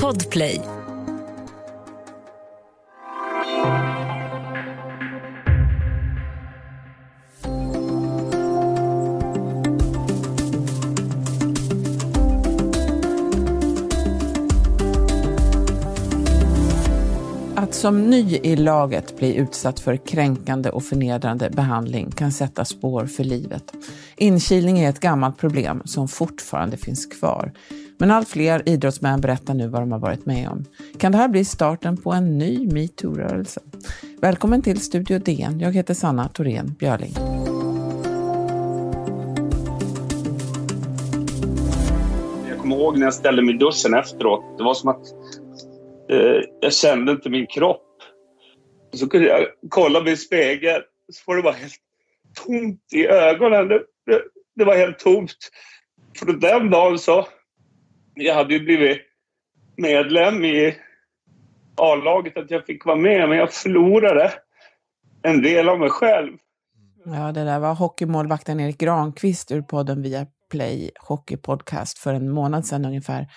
Podplay. Att som ny i laget bli utsatt för kränkande och förnedrande behandling kan sätta spår för livet. Inkilning är ett gammalt problem som fortfarande finns kvar. Men allt fler idrottsmän berättar nu vad de har varit med om. Kan det här bli starten på en ny metoo-rörelse? Välkommen till Studio DN. Jag heter Sanna Thorén Björling. Jag kommer ihåg när jag ställde mig i duschen efteråt. Det var som att eh, jag kände inte min kropp. Så kunde jag kolla mig i spegeln så var det bara helt tomt i ögonen. Det, det, det var helt tomt. För den dagen så... Jag hade ju blivit medlem i A-laget, att jag fick vara med, men jag förlorade en del av mig själv. Ja, det där var hockeymålvakten Erik Granqvist ur podden via Play Hockeypodcast för en månad sedan ungefär.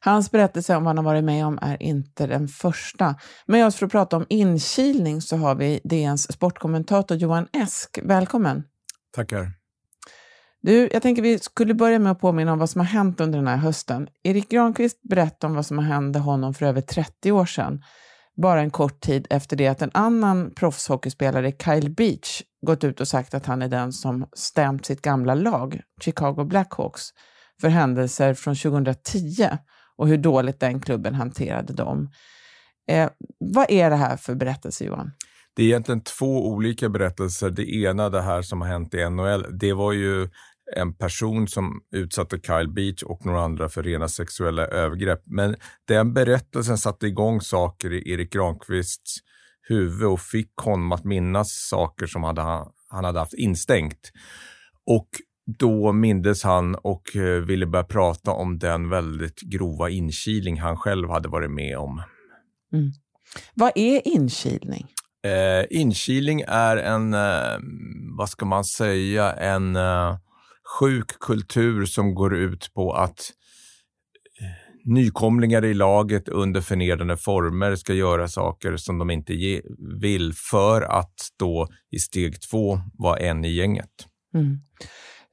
Hans berättelse om vad han har varit med om är inte den första. Med oss för att prata om inkilning så har vi DNs sportkommentator Johan Esk. Välkommen! Tackar. Du, jag tänker vi skulle börja med att påminna om vad som har hänt under den här hösten. Erik Granqvist berättade om vad som hände honom för över 30 år sedan. Bara en kort tid efter det att en annan proffshockeyspelare, Kyle Beach, gått ut och sagt att han är den som stämt sitt gamla lag, Chicago Blackhawks, för händelser från 2010 och hur dåligt den klubben hanterade dem. Eh, vad är det här för berättelse, Johan? Det är egentligen två olika berättelser. Det ena, det här som har hänt i NHL, det var ju en person som utsatte Kyle Beach och några andra för rena sexuella övergrepp. Men den berättelsen satte igång saker i Erik Granqvists huvud och fick honom att minnas saker som hade, han hade haft instängt. Och då mindes han och eh, ville börja prata om den väldigt grova inkilning han själv hade varit med om. Mm. Vad är inkilning? Eh, inkilning är en, eh, vad ska man säga, en eh, sjuk kultur som går ut på att eh, nykomlingar i laget under förnedrande former ska göra saker som de inte ge, vill för att då i steg två vara en i gänget. Mm.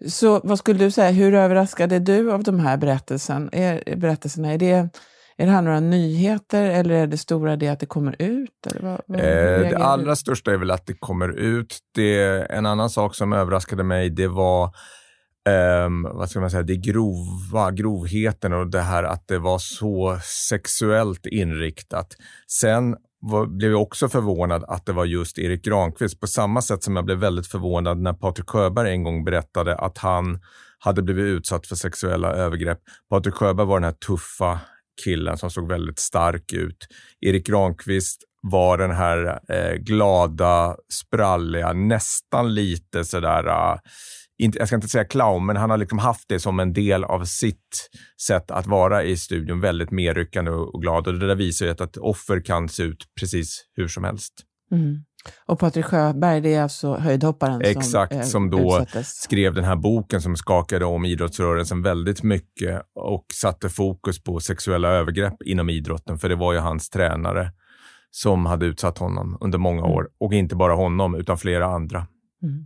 Så vad skulle du säga, hur överraskade du av de här berättelsen, är, berättelserna? Är det, är det här några nyheter eller är det stora det att det kommer ut? Eller vad, vad eh, det allra största är väl att det kommer ut. Det, en annan sak som överraskade mig det var Um, vad ska man säga, det grova, grovheten och det här att det var så sexuellt inriktat. Sen var, blev jag också förvånad att det var just Erik Granqvist. På samma sätt som jag blev väldigt förvånad när Patrik Sjöberg en gång berättade att han hade blivit utsatt för sexuella övergrepp. Patrik Sjöberg var den här tuffa killen som såg väldigt stark ut. Erik Granqvist var den här eh, glada, spralliga, nästan lite sådär eh, jag ska inte säga clown, men han har liksom haft det som en del av sitt sätt att vara i studion. Väldigt medryckande och glad. Och det där visar ju att ett offer kan se ut precis hur som helst. Mm. Och Patrik Sjöberg, det är alltså höjdhopparen Exakt, som, som då utsattes. skrev den här boken som skakade om idrottsrörelsen väldigt mycket och satte fokus på sexuella övergrepp inom idrotten, för det var ju hans tränare som hade utsatt honom under många mm. år. Och inte bara honom, utan flera andra. Mm.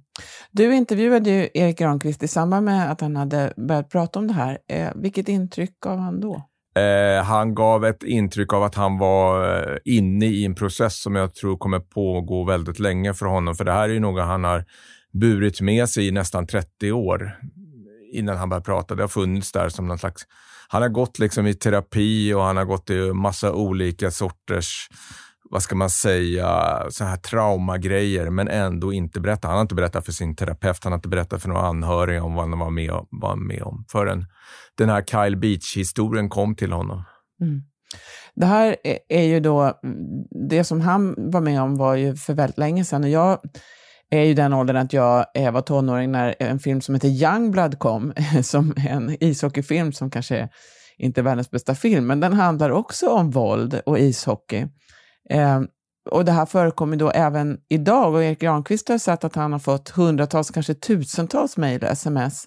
Du intervjuade ju Erik Granqvist i samband med att han hade börjat prata om det här. Eh, vilket intryck gav han då? Eh, han gav ett intryck av att han var eh, inne i en process som jag tror kommer pågå väldigt länge för honom. För det här är ju något han har burit med sig i nästan 30 år innan han började prata. Det har funnits där som någon slags... Han har gått liksom i terapi och han har gått i massa olika sorters vad ska man säga, så här traumagrejer, men ändå inte berätta. Han har inte berättat för sin terapeut, han har inte berättat för några anhöriga om vad han var med, var med om förrän den här Kyle Beach-historien kom till honom. Mm. Det här e-, är ju då, det som han var med om var ju för väldigt länge sedan och jag är ju den åldern att jag var tonåring när en film som heter Youngblood kom, som en ishockeyfilm som kanske inte är världens bästa film, men den handlar också om våld och ishockey. Eh, och det här förekommer då även idag och Erik Granqvist har sagt att han har fått hundratals, kanske tusentals mejl och sms.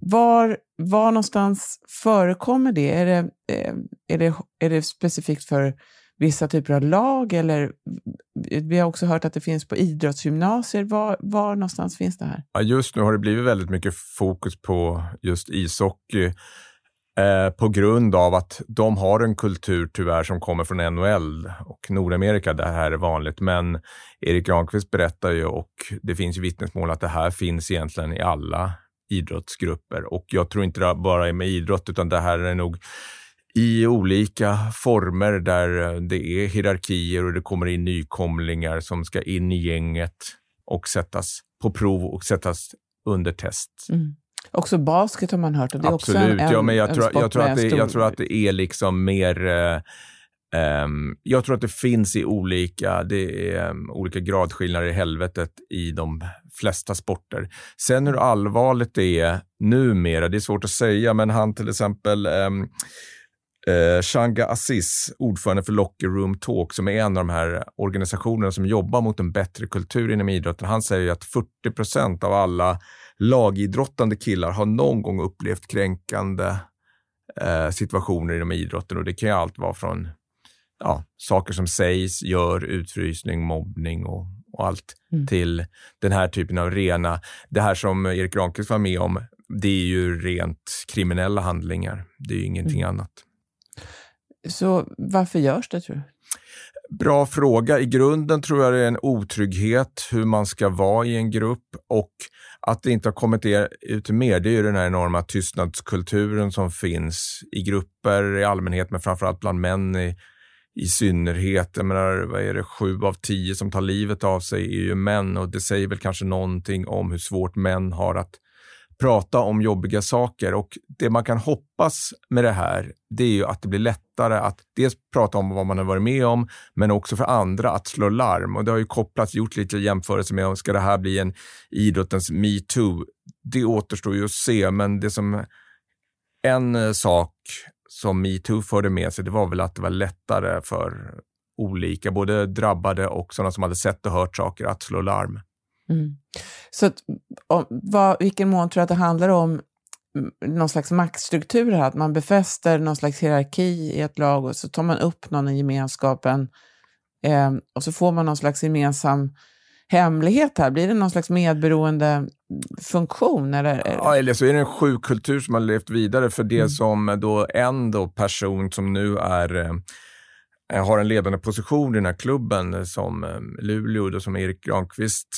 Var, var någonstans förekommer det? Är det, eh, är, det? är det specifikt för vissa typer av lag? Eller, vi har också hört att det finns på idrottsgymnasier. Var, var någonstans finns det här? Ja, just nu har det blivit väldigt mycket fokus på just ishockey eh, på grund av att de har en kultur tyvärr som kommer från NHL och Nordamerika där det här är vanligt. Men Erik Granqvist berättar ju och det finns ju vittnesmål att det här finns egentligen i alla idrottsgrupper och jag tror inte det bara är med idrott utan det här är nog i olika former där eh, det är hierarkier och det kommer in nykomlingar som ska in i gänget och sättas på prov och sättas under test. Mm. Också basket har man hört. Och det är Absolut, också en, ja, men jag, en tror, jag, tror att det, stor- jag tror att det är liksom mer eh, ehm, jag tror att det finns i olika, det är, um, olika gradskillnader i helvetet i de flesta sporter. Sen hur allvarligt det är numera, det är svårt att säga, men han till exempel um, Eh, Shanga Aziz, ordförande för Locker Room Talk, som är en av de här organisationerna som jobbar mot en bättre kultur inom idrotten. Han säger att 40 procent av alla lagidrottande killar har någon gång upplevt kränkande eh, situationer inom idrotten och det kan ju allt vara från ja, saker som sägs, gör, utfrysning, mobbning och, och allt Mm. till den här typen av rena, det här som Erik Granqvist var med om, det är ju rent kriminella handlingar. Det är ju ingenting Mm. annat. Så varför görs det tror du? Bra fråga. I grunden tror jag det är en otrygghet hur man ska vara i en grupp och att det inte har kommit ut mer, det är ju den här enorma tystnadskulturen som finns i grupper i allmänhet, men framförallt bland män i, i synnerhet. Jag menar, vad är det, sju av tio som tar livet av sig är ju män och det säger väl kanske någonting om hur svårt män har att prata om jobbiga saker och det man kan hoppas med det här, det är ju att det blir lättare att dels prata om vad man har varit med om, men också för andra att slå larm. Och det har ju kopplats, gjort lite jämförelse med om ska det här bli en idrottens metoo? Det återstår ju att se, men det som en eh, sak som metoo förde med sig, det var väl att det var lättare för olika, både drabbade och sådana som hade sett och hört saker, att slå larm. Mm. Så att, om, vad, vilken mån tror du att det handlar om mm, någon slags maktstruktur här? Att man befäster någon slags hierarki i ett lag och så tar man upp någon i gemenskapen eh, och så får man någon slags gemensam hemlighet här. Blir det någon slags medberoende funktion? Eller, Ja, eller så är det en sjuk kultur som har levt vidare för det Mm. som då en då person som nu är eh, Eh, har en ledande position i den här klubben eh, som eh, Luleå, då, som Erik Granqvist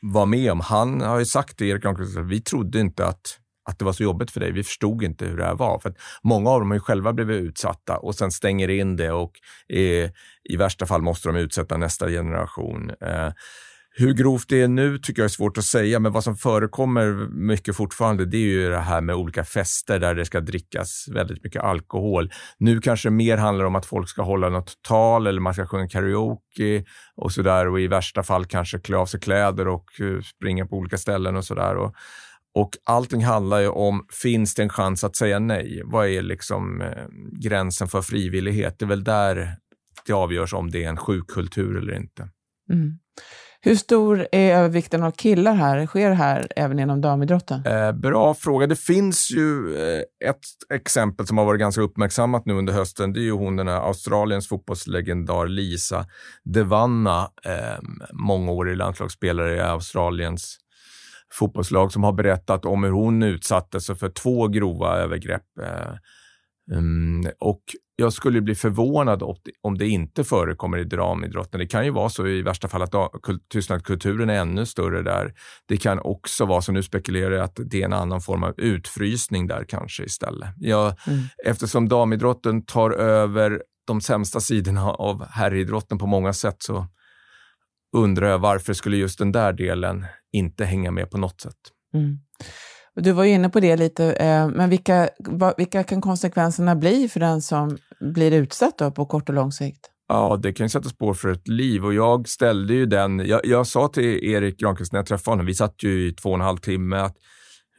var med om. Han har ju sagt till Erik Granqvist att vi trodde inte att, att det var så jobbigt för dig. Vi förstod inte hur det här var. För att många av dem har ju själva blivit utsatta och sen stänger in det och eh, i värsta fall måste de utsätta nästa generation. Eh, hur grovt det är nu tycker jag är svårt att säga, men vad som förekommer mycket fortfarande det är ju det här med olika fester där det ska drickas väldigt mycket alkohol. Nu kanske det mer handlar om att folk ska hålla något tal eller man ska sjunga karaoke och sådär och i värsta fall kanske klä av sig kläder och eh, springa på olika ställen och sådär. Och, och allting handlar ju om, finns det en chans att säga nej? Vad är liksom eh, gränsen för frivillighet? Det är väl där det avgörs om det är en sjuk kultur eller inte. Mm. Hur stor är övervikten av killar här? Sker det här även inom damidrotten? Eh, bra fråga. Det finns ju eh, ett exempel som har varit ganska uppmärksammat nu under hösten. Det är ju hon, den här Australiens fotbollslegendar Lisa Devanna, eh, mångårig landslagsspelare i Australiens fotbollslag som har berättat om hur hon utsattes för två grova övergrepp. Eh, mm, och jag skulle bli förvånad om det- inte förekommer i damidrotten. Det kan ju vara så i värsta fall att tystnadskulturen är ännu större där. Det kan också vara så, nu spekulerar jag, att det är en annan form av utfrysning där kanske istället. Jag, Mm. Eftersom damidrotten tar över de sämsta sidorna av herridrotten på många sätt så undrar jag varför skulle just den där delen inte hänga med på något sätt. Mm. Du var ju inne på det lite, eh, men vilka, vilka kan konsekvenserna bli för den som blir utsatt då, på kort och lång sikt? Ja, det kan ju sätta spår för ett liv och jag ställde ju den, jag, jag sa till Erik Granqvist när jag träffade honom, vi satt ju i två och en halv timme, att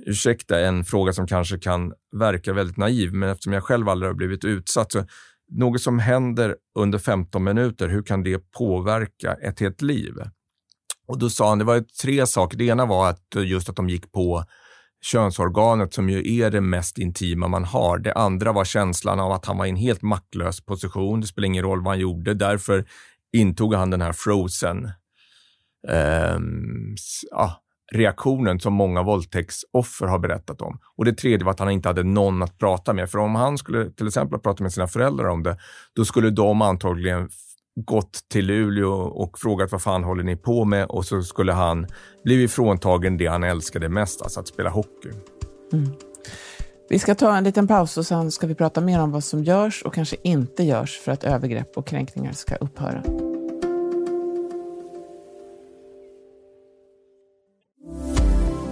ursäkta, en fråga som kanske kan verka väldigt naiv, men eftersom jag själv aldrig har blivit utsatt, så något som händer under 15 minuter, hur kan det påverka ett helt liv? Och då sa han, det var tre saker. Det ena var att just att de gick på könsorganet som ju är det mest intima man har. Det andra var känslan av att han var i en helt maktlös position. Det spelar ingen roll vad han gjorde. Därför intog han den här frozen eh, ja, reaktionen som många våldtäktsoffer har berättat om. Och det tredje var att han inte hade någon att prata med. För om han skulle till exempel prata med sina föräldrar om det, då skulle de antagligen gått till Luleå och frågat vad fan håller ni på med och så skulle han blivit fråntagen det han älskade mest, alltså att spela hockey. Mm. Vi ska ta en liten paus och sen ska vi prata mer om vad som görs och kanske inte görs för att övergrepp och kränkningar ska upphöra.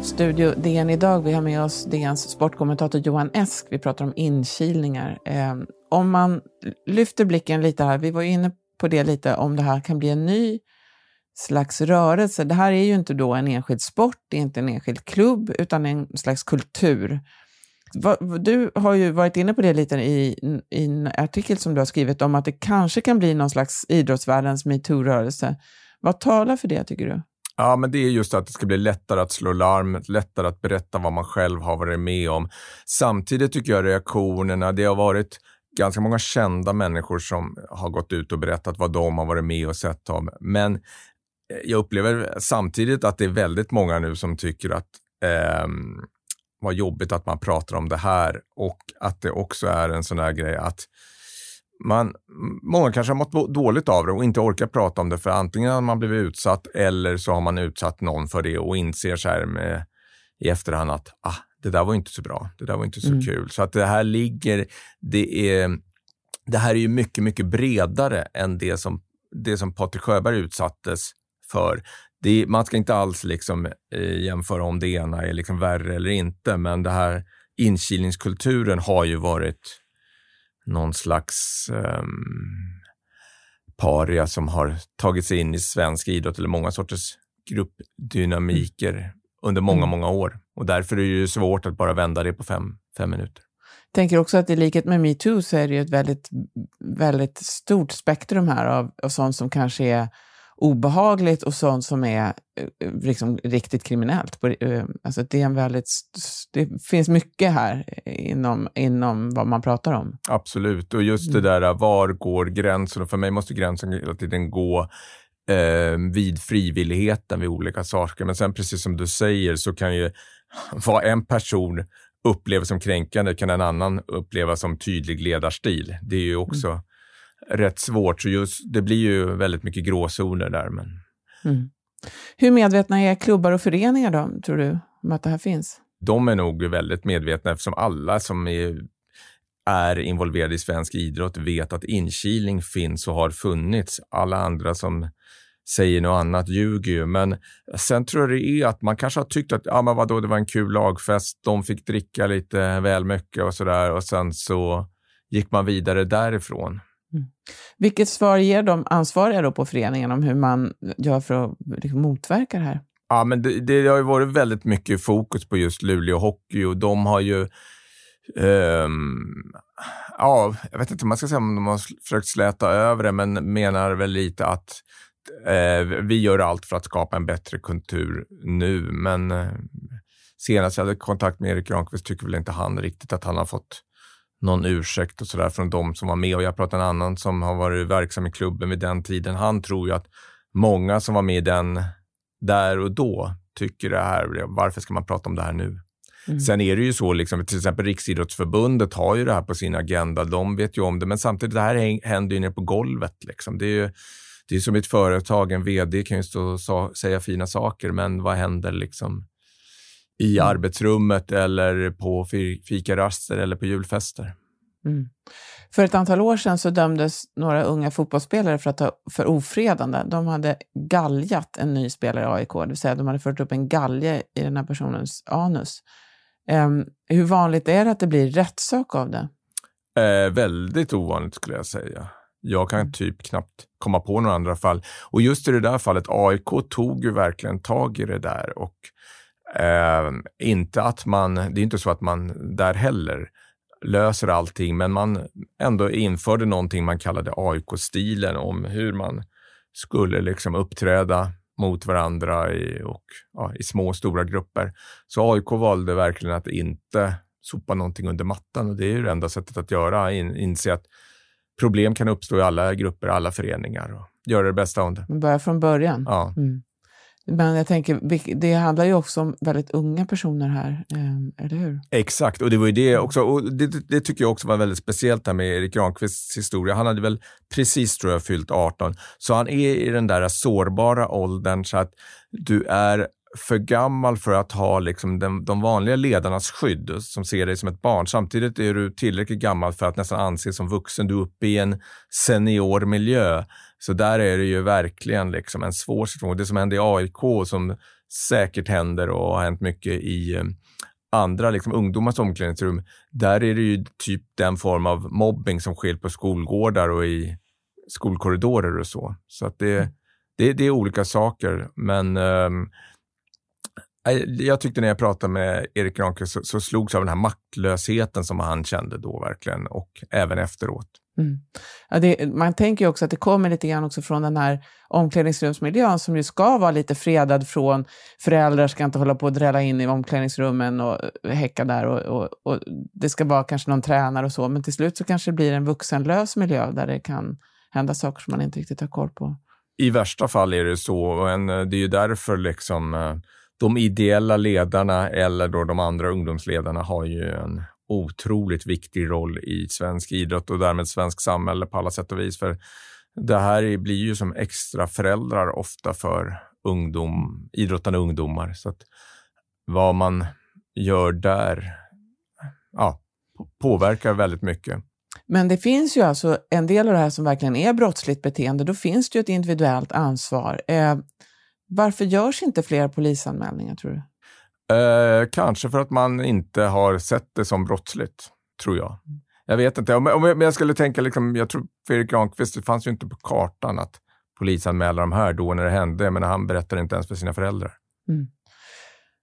Studio DN idag. Vi har med oss DNs sportkommentator Johan Esk. Vi pratar om inkilningar. Ehm, om man lyfter blicken lite här, vi var inne på det lite, om det här kan bli en ny slags rörelse. Det här är ju inte då en enskild sport, det är inte en enskild klubb, utan en slags kultur. Du har ju varit inne på det lite i, i en artikel som du har skrivit om att det kanske kan bli någon slags idrottsvärldens metoo-rörelse. Vad talar för det, tycker du? Ja, men det är just att det ska bli lättare att slå larm, lättare att berätta vad man själv har varit med om. Samtidigt tycker jag reaktionerna, det har varit ganska många kända människor som har gått ut och berättat vad de har varit med och sett av. Men eh, jag upplever samtidigt att det är väldigt många nu som tycker att eh, vad jobbigt att man pratar om det här och att det också är en sån här grej att man, många kanske har mått dåligt av det och inte orkar prata om det för antingen har man blivit utsatt eller så har man utsatt någon för det och inser så här med, i efterhand att ah, det där var inte så bra, det där var inte så mm. kul. Så att det här ligger, det är, det här är ju mycket, mycket bredare än det som, det som Patrik Sjöberg utsattes för. Det, man ska inte alls liksom, eh, jämföra om det ena är liksom värre eller inte, men det här inkilningskulturen har ju varit någon slags um, paria som har tagit sig in i svensk idrott eller många sorters gruppdynamiker mm. Under många, mm. många år. Och därför är det ju svårt att bara vända det på fem, fem minuter. Jag tänker också att i likhet med metoo så är det ju ett väldigt, väldigt stort spektrum här av, av sånt som kanske är obehagligt och sånt som är eh, liksom riktigt kriminellt. Eh, alltså det, är en väldigt, det finns mycket här inom, inom vad man pratar om. Absolut, och just det mm. där var går gränsen? Och för mig måste gränsen hela tiden gå eh, vid frivilligheten vid olika saker. Men sen precis som du säger så kan ju vad en person upplever som kränkande kan en annan uppleva som tydlig ledarstil. Det är ju också mm rätt svårt. Så just, det blir ju väldigt mycket gråzoner där. Men... Mm. Hur medvetna är klubbar och föreningar då, tror du, om att det här finns? De är nog väldigt medvetna eftersom alla som är, är involverade i svensk idrott vet att inkilning finns och har funnits. Alla andra som säger något annat ljuger ju. Men sen tror jag det är att man kanske har tyckt att ja, men vadå, det var en kul lagfest, de fick dricka lite väl mycket och sådär och sen så gick man vidare därifrån. Mm. Vilket svar ger de ansvariga då på föreningen om hur man gör för att liksom motverka det här? Ja, men det, det har ju varit väldigt mycket fokus på just Luleå Hockey och de har ju Um, ja, jag vet inte om man ska säga om de har försökt släta över det, men menar väl lite att uh, vi gör allt för att skapa en bättre kultur nu. Men uh, senast jag hade kontakt med Erik Granqvist tycker väl inte han riktigt att han har fått någon ursäkt och sådär från de som var med. Och jag pratade med en annan som har varit verksam i klubben vid den tiden. Han tror ju att många som var med i den där och då tycker det här, varför ska man prata om det här nu? Mm. Sen är det ju så, liksom, till exempel Riksidrottsförbundet har ju det här på sin agenda. De vet ju om det, men samtidigt, det här händer ju nere på golvet. Liksom. Det är ju det är som ett företag, en vd kan ju stå och säga fina saker, men vad händer liksom i mm. arbetsrummet eller på fikaraster eller på julfester. Mm. För ett antal år sedan så dömdes några unga fotbollsspelare för, att ta, för ofredande. De hade galjat en ny spelare i AIK, det vill säga de hade fört upp en galge i den här personens anus. Um, hur vanligt är det att det blir rättssak av det? Eh, väldigt ovanligt skulle jag säga. Jag kan mm. typ knappt komma på några andra fall. Och just i det där fallet, AIK tog ju verkligen tag i det där och Eh, inte att man, det är inte så att man där heller löser allting, men man ändå införde någonting man kallade AIK-stilen om hur man skulle liksom uppträda mot varandra i, och, ja, i små och stora grupper. Så AIK valde verkligen att inte sopa någonting under mattan och det är ju det enda sättet att göra, in, inse att problem kan uppstå i alla grupper, alla föreningar och göra det bästa av det. Börja från början. Ja. Mm. Men jag tänker, det handlar ju också om väldigt unga personer här, ehm, eller hur? Exakt, och det var ju det också. Och det, det, tycker jag också var väldigt speciellt här med Erik Granqvists historia. Han hade väl precis, tror jag, fyllt 18. Så han är i den där sårbara åldern så att du är för gammal för att ha liksom den, de vanliga ledarnas skydd som ser dig som ett barn. Samtidigt är du tillräckligt gammal för att nästan anses som vuxen. Du är uppe i en senior miljö. Så där är det ju verkligen liksom en svår situation. Det som hände i AIK som säkert händer och har hänt mycket i eh, andra liksom, ungdomars omklädningsrum, där är det ju typ den form av mobbing som sker på skolgårdar och i skolkorridorer och så. Så att det, det, det är olika saker. Men um, jag tyckte när jag pratade med Erik Granqvist så, så slogs av den här maktlösheten som han kände då verkligen och även efteråt. Mm. Ja, det, man tänker ju också att det kommer lite grann också från den här omklädningsrumsmiljön som ju ska vara lite fredad från föräldrar ska inte hålla på och drälla in i omklädningsrummen och eh, häcka där och, och, och, det ska vara kanske någon tränare och så, men till slut så kanske det blir en vuxenlös miljö där det kan hända saker som man inte riktigt har koll på. I värsta fall är det så, och en, eh, det är ju därför liksom eh, de ideella ledarna eller då de andra ungdomsledarna har ju en otroligt viktig roll i svensk idrott och därmed svensk samhälle på alla sätt och vis. För det här blir ju som extra föräldrar ofta för ungdom, idrottande ungdomar. Så att vad man gör där ja, påverkar väldigt mycket. Men det finns ju alltså en del av det här som verkligen är brottsligt beteende. Då finns det ju ett individuellt ansvar. Eh, varför görs inte fler polisanmälningar tror du? Eh, kanske för att man inte har sett det som brottsligt, tror jag. Jag vet inte, om, om jag, jag skulle tänka, liksom, jag tror Fredrik Granqvist, det fanns ju inte på kartan att polisanmäla de här då när det hände, men han berättade inte ens för sina föräldrar. Mm.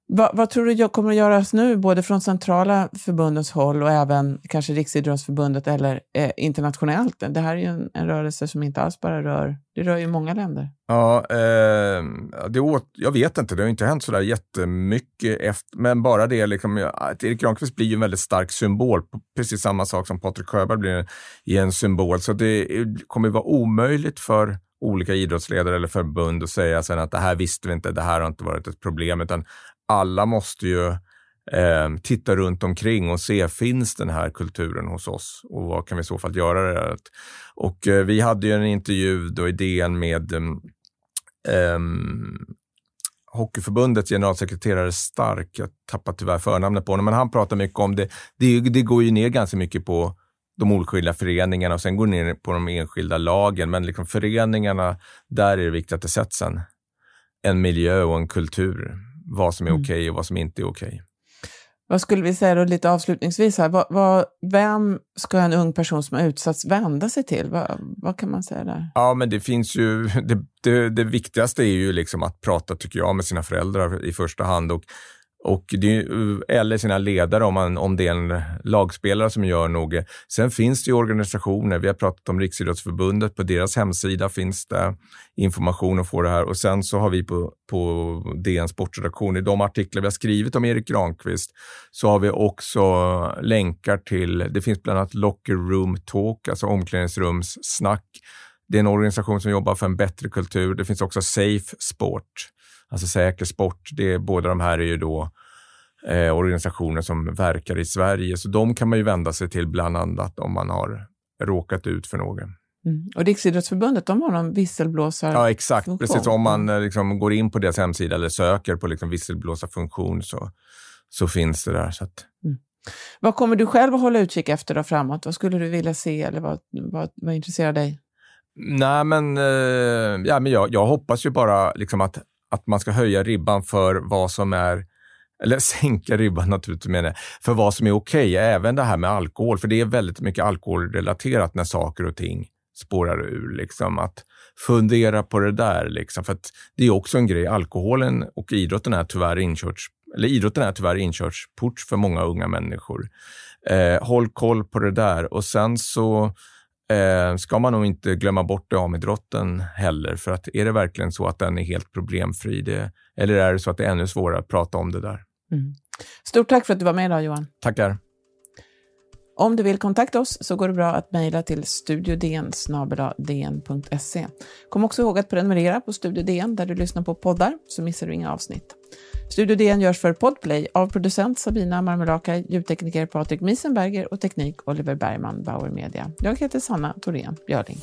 Va, vad tror du kommer att göras nu, både från centrala förbundens håll och även kanske Riksidrottsförbundet eller eh, internationellt? Det här är ju en, en, rörelse som inte alls bara rör, det rör ju många länder. Ja, eh, det åt, jag vet inte, det har inte hänt sådär jättemycket, efter, men bara det, liksom, att Erik Granqvist blir ju en väldigt stark symbol, precis samma sak som Patrik Sjöberg blir i en symbol, så det kommer vara omöjligt för olika idrottsledare eller förbund att säga sen att det här visste vi inte, det här har inte varit ett problem, utan alla måste ju eh, titta runt omkring och se, finns den här kulturen hos oss och vad kan vi i så fall göra det? Och eh, vi hade ju en intervju då i DN med eh, Hockeyförbundets generalsekreterare Stark, jag tappar tyvärr förnamnet på honom, men han pratar mycket om det. det. Det går ju ner ganska mycket på de olika föreningarna och sen går det ner på de enskilda lagen. Men liksom föreningarna, där är det viktigt att det sätts en, en miljö och en kultur vad som är mm. okej okay och vad som inte är okej. Okay. Vad skulle vi säga då lite avslutningsvis här? Vad, vad, vem ska en ung person som har utsatts vända sig till? Vad, vad kan man säga där? Ja, men det finns ju, det, det, det viktigaste är ju liksom att prata, tycker jag, med sina föräldrar i första hand och och det, eh, eller sina ledare om, man, om det är en lagspelare som gör något. Sen finns det ju organisationer, vi har pratat om Riksidrottsförbundet, på deras hemsida finns det information att få det här och sen så har vi på, på DN Sportredaktion, i de artiklar vi har skrivit om Erik Granqvist, så har vi också länkar till, det finns bland annat Locker Room Talk, alltså omklädningsrumssnack. Det är en organisation som jobbar för en bättre kultur. Det finns också Safe Sport alltså säker sport. Det, båda de här är ju då eh, organisationer som verkar i Sverige, så de kan man ju vända sig till bland annat om man har råkat ut för något. Mm. Och Riksidrottsförbundet, de har någon visselblåsar Ja, exakt. Funktion. Precis. Om man eh, liksom går in på deras hemsida eller söker på liksom visselblåsarfunktion så, så finns det där. Så att... mm. Vad kommer du själv att hålla utkik efter då framåt? Vad skulle du vilja se eller vad, vad, vad intresserar dig? Nej, men, eh, ja, men jag, jag hoppas ju bara liksom att att man ska höja ribban för vad som är eller sänka ribban naturligtvis, menar för vad som är okej. Okay. Även det här med alkohol, för det är väldigt mycket alkoholrelaterat när saker och ting spårar ur. Liksom. Att fundera på det där, liksom. för det är också en grej. Alkoholen och idrotten är tyvärr inkörts, eller idrotten är tyvärr inkörsport för många unga människor. Eh, håll koll på det där och sen så eh, ska man nog inte glömma bort det med drotten heller. För att är det verkligen så att den är helt problemfri? Det, eller är det så att det är ännu svårare att prata om det där? Mm. Stort tack för att du var med idag Johan. Tackar. Om du vill kontakta oss så går det bra att mejla till studiodn e. Kom också ihåg att prenumerera på Studio DN där du lyssnar på poddar så missar du inga avsnitt. Studio DN görs för Podplay av producent Sabina Marmelaka, ljudtekniker Patrik Miesenberger och teknik Oliver Bergman, Bauer Media. Jag heter Sanna Thorén Björling.